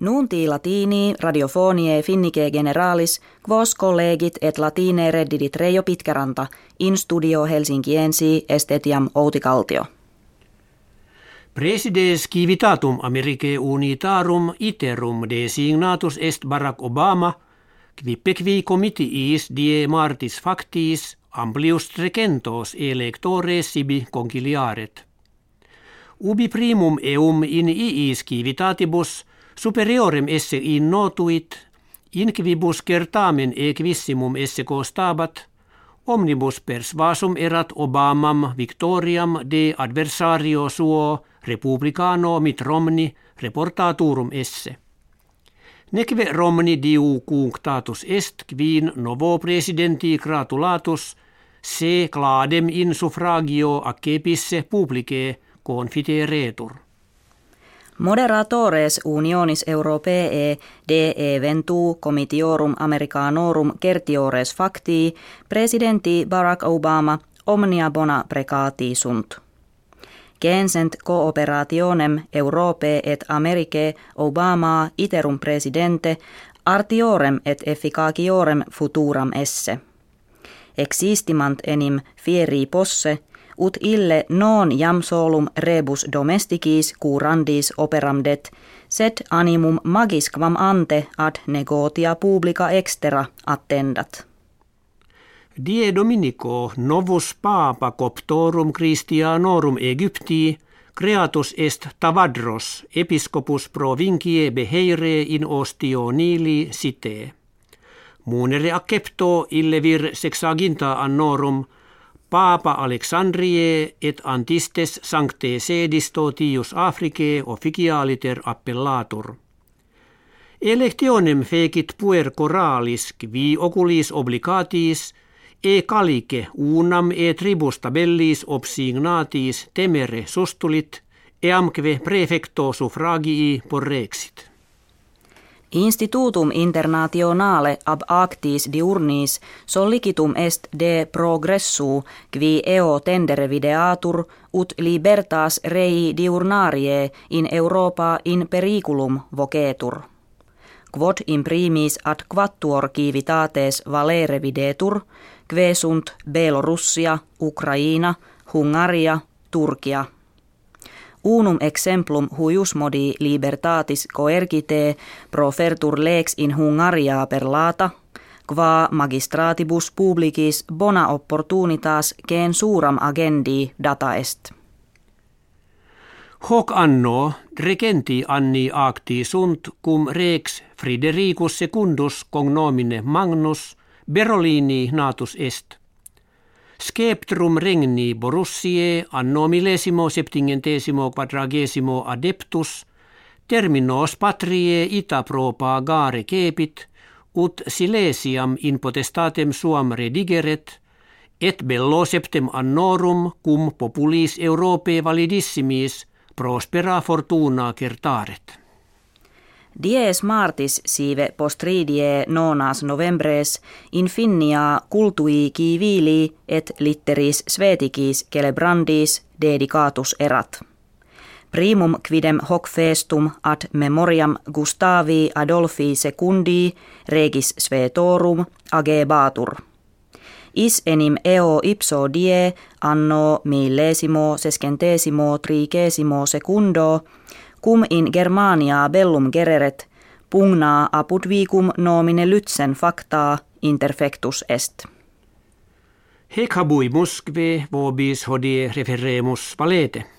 Nunti latini radiofonie finnike generalis, quos collegit et latine reddidit Reijo Pitkäranta, in studio Helsinkiensi estetiam Outi-Kaltio. Presides civitatum Americae unitarum iterum designatus est Barack Obama, quipequi comitiis die martis factis amplius trecentos electores sibi conciliaret. Ubi primum eum in iis civitatibus superiorem esse in notuit, inquibus certamen equissimum esse costabat, omnibus persvasum erat Obamam victoriam de adversario suo republicano mit Romni reportaturum esse. Neque Romni diu cunctatus est quin novo presidenti gratulatus se cladem in suffragio accepisse publice confiteretur. Moderatores unionis europee de eventu comitiorum americanorum certiores facti presidenti Barack Obama omnia bona precati sunt. Gensent cooperationem Europe et Americae Obama iterum presidente artiorem et efficaciorem futuram esse. Existimant enim fieri posse ut ille non jam solum rebus domesticis curandis operam det, sed animum magis quam ante ad negotia publica extera attendat. Die Dominico novus papa coptorum Christianorum Egyptii creatus est Tavadros episcopus provincie beheire in ostio nili site. Munere accepto ille vir sexaginta annorum – Papa Alexandrie et antistes sancte sedis totius Africae officialiter appellatur. Electionem fecit puer coralis qui oculis obligatis e calice unam e tribus tabellis obsignatis temere sustulit eamque prefecto suffragii porrexit. Institutum internationale ab actis diurnis sollicitum est de progressu qui eo tendere videatur ut libertas rei diurnarie in Europa in periculum vocetur. Quod imprimis ad quattuor civitates valere videtur, kve sunt Belorussia, Ukraina, Hungaria, Turkia – unum exemplum huius modi libertatis coergite profertur lex in Hungaria per lata, qua magistratibus publicis bona opportunitas gen suuram agendi data est. Hoc anno regenti anni acti sunt cum rex Fridericus secundus cognomine Magnus Berolini natus est. Skeptrum regni Borussie anno millesimo septingentesimo quadragesimo adeptus terminos patrie ita propa gare cepit ut silesiam in potestatem suam redigeret et bello septem annorum cum populis Europae validissimis prospera fortuna certaret. Dies martis sive postridie nonas novembres infinia cultui civili et litteris sveticis celebrandis dedicatus erat. Primum quidem hoc festum ad memoriam Gustavi Adolfi secundi regis svetorum agebatur. Is enim eo ipso die anno millesimo sescentesimo trigesimo secundo cum in Germania bellum gereret, pugna apud vicum nomine lytsen facta interfectus est. Hec habui musque vobis hodie referemus valete.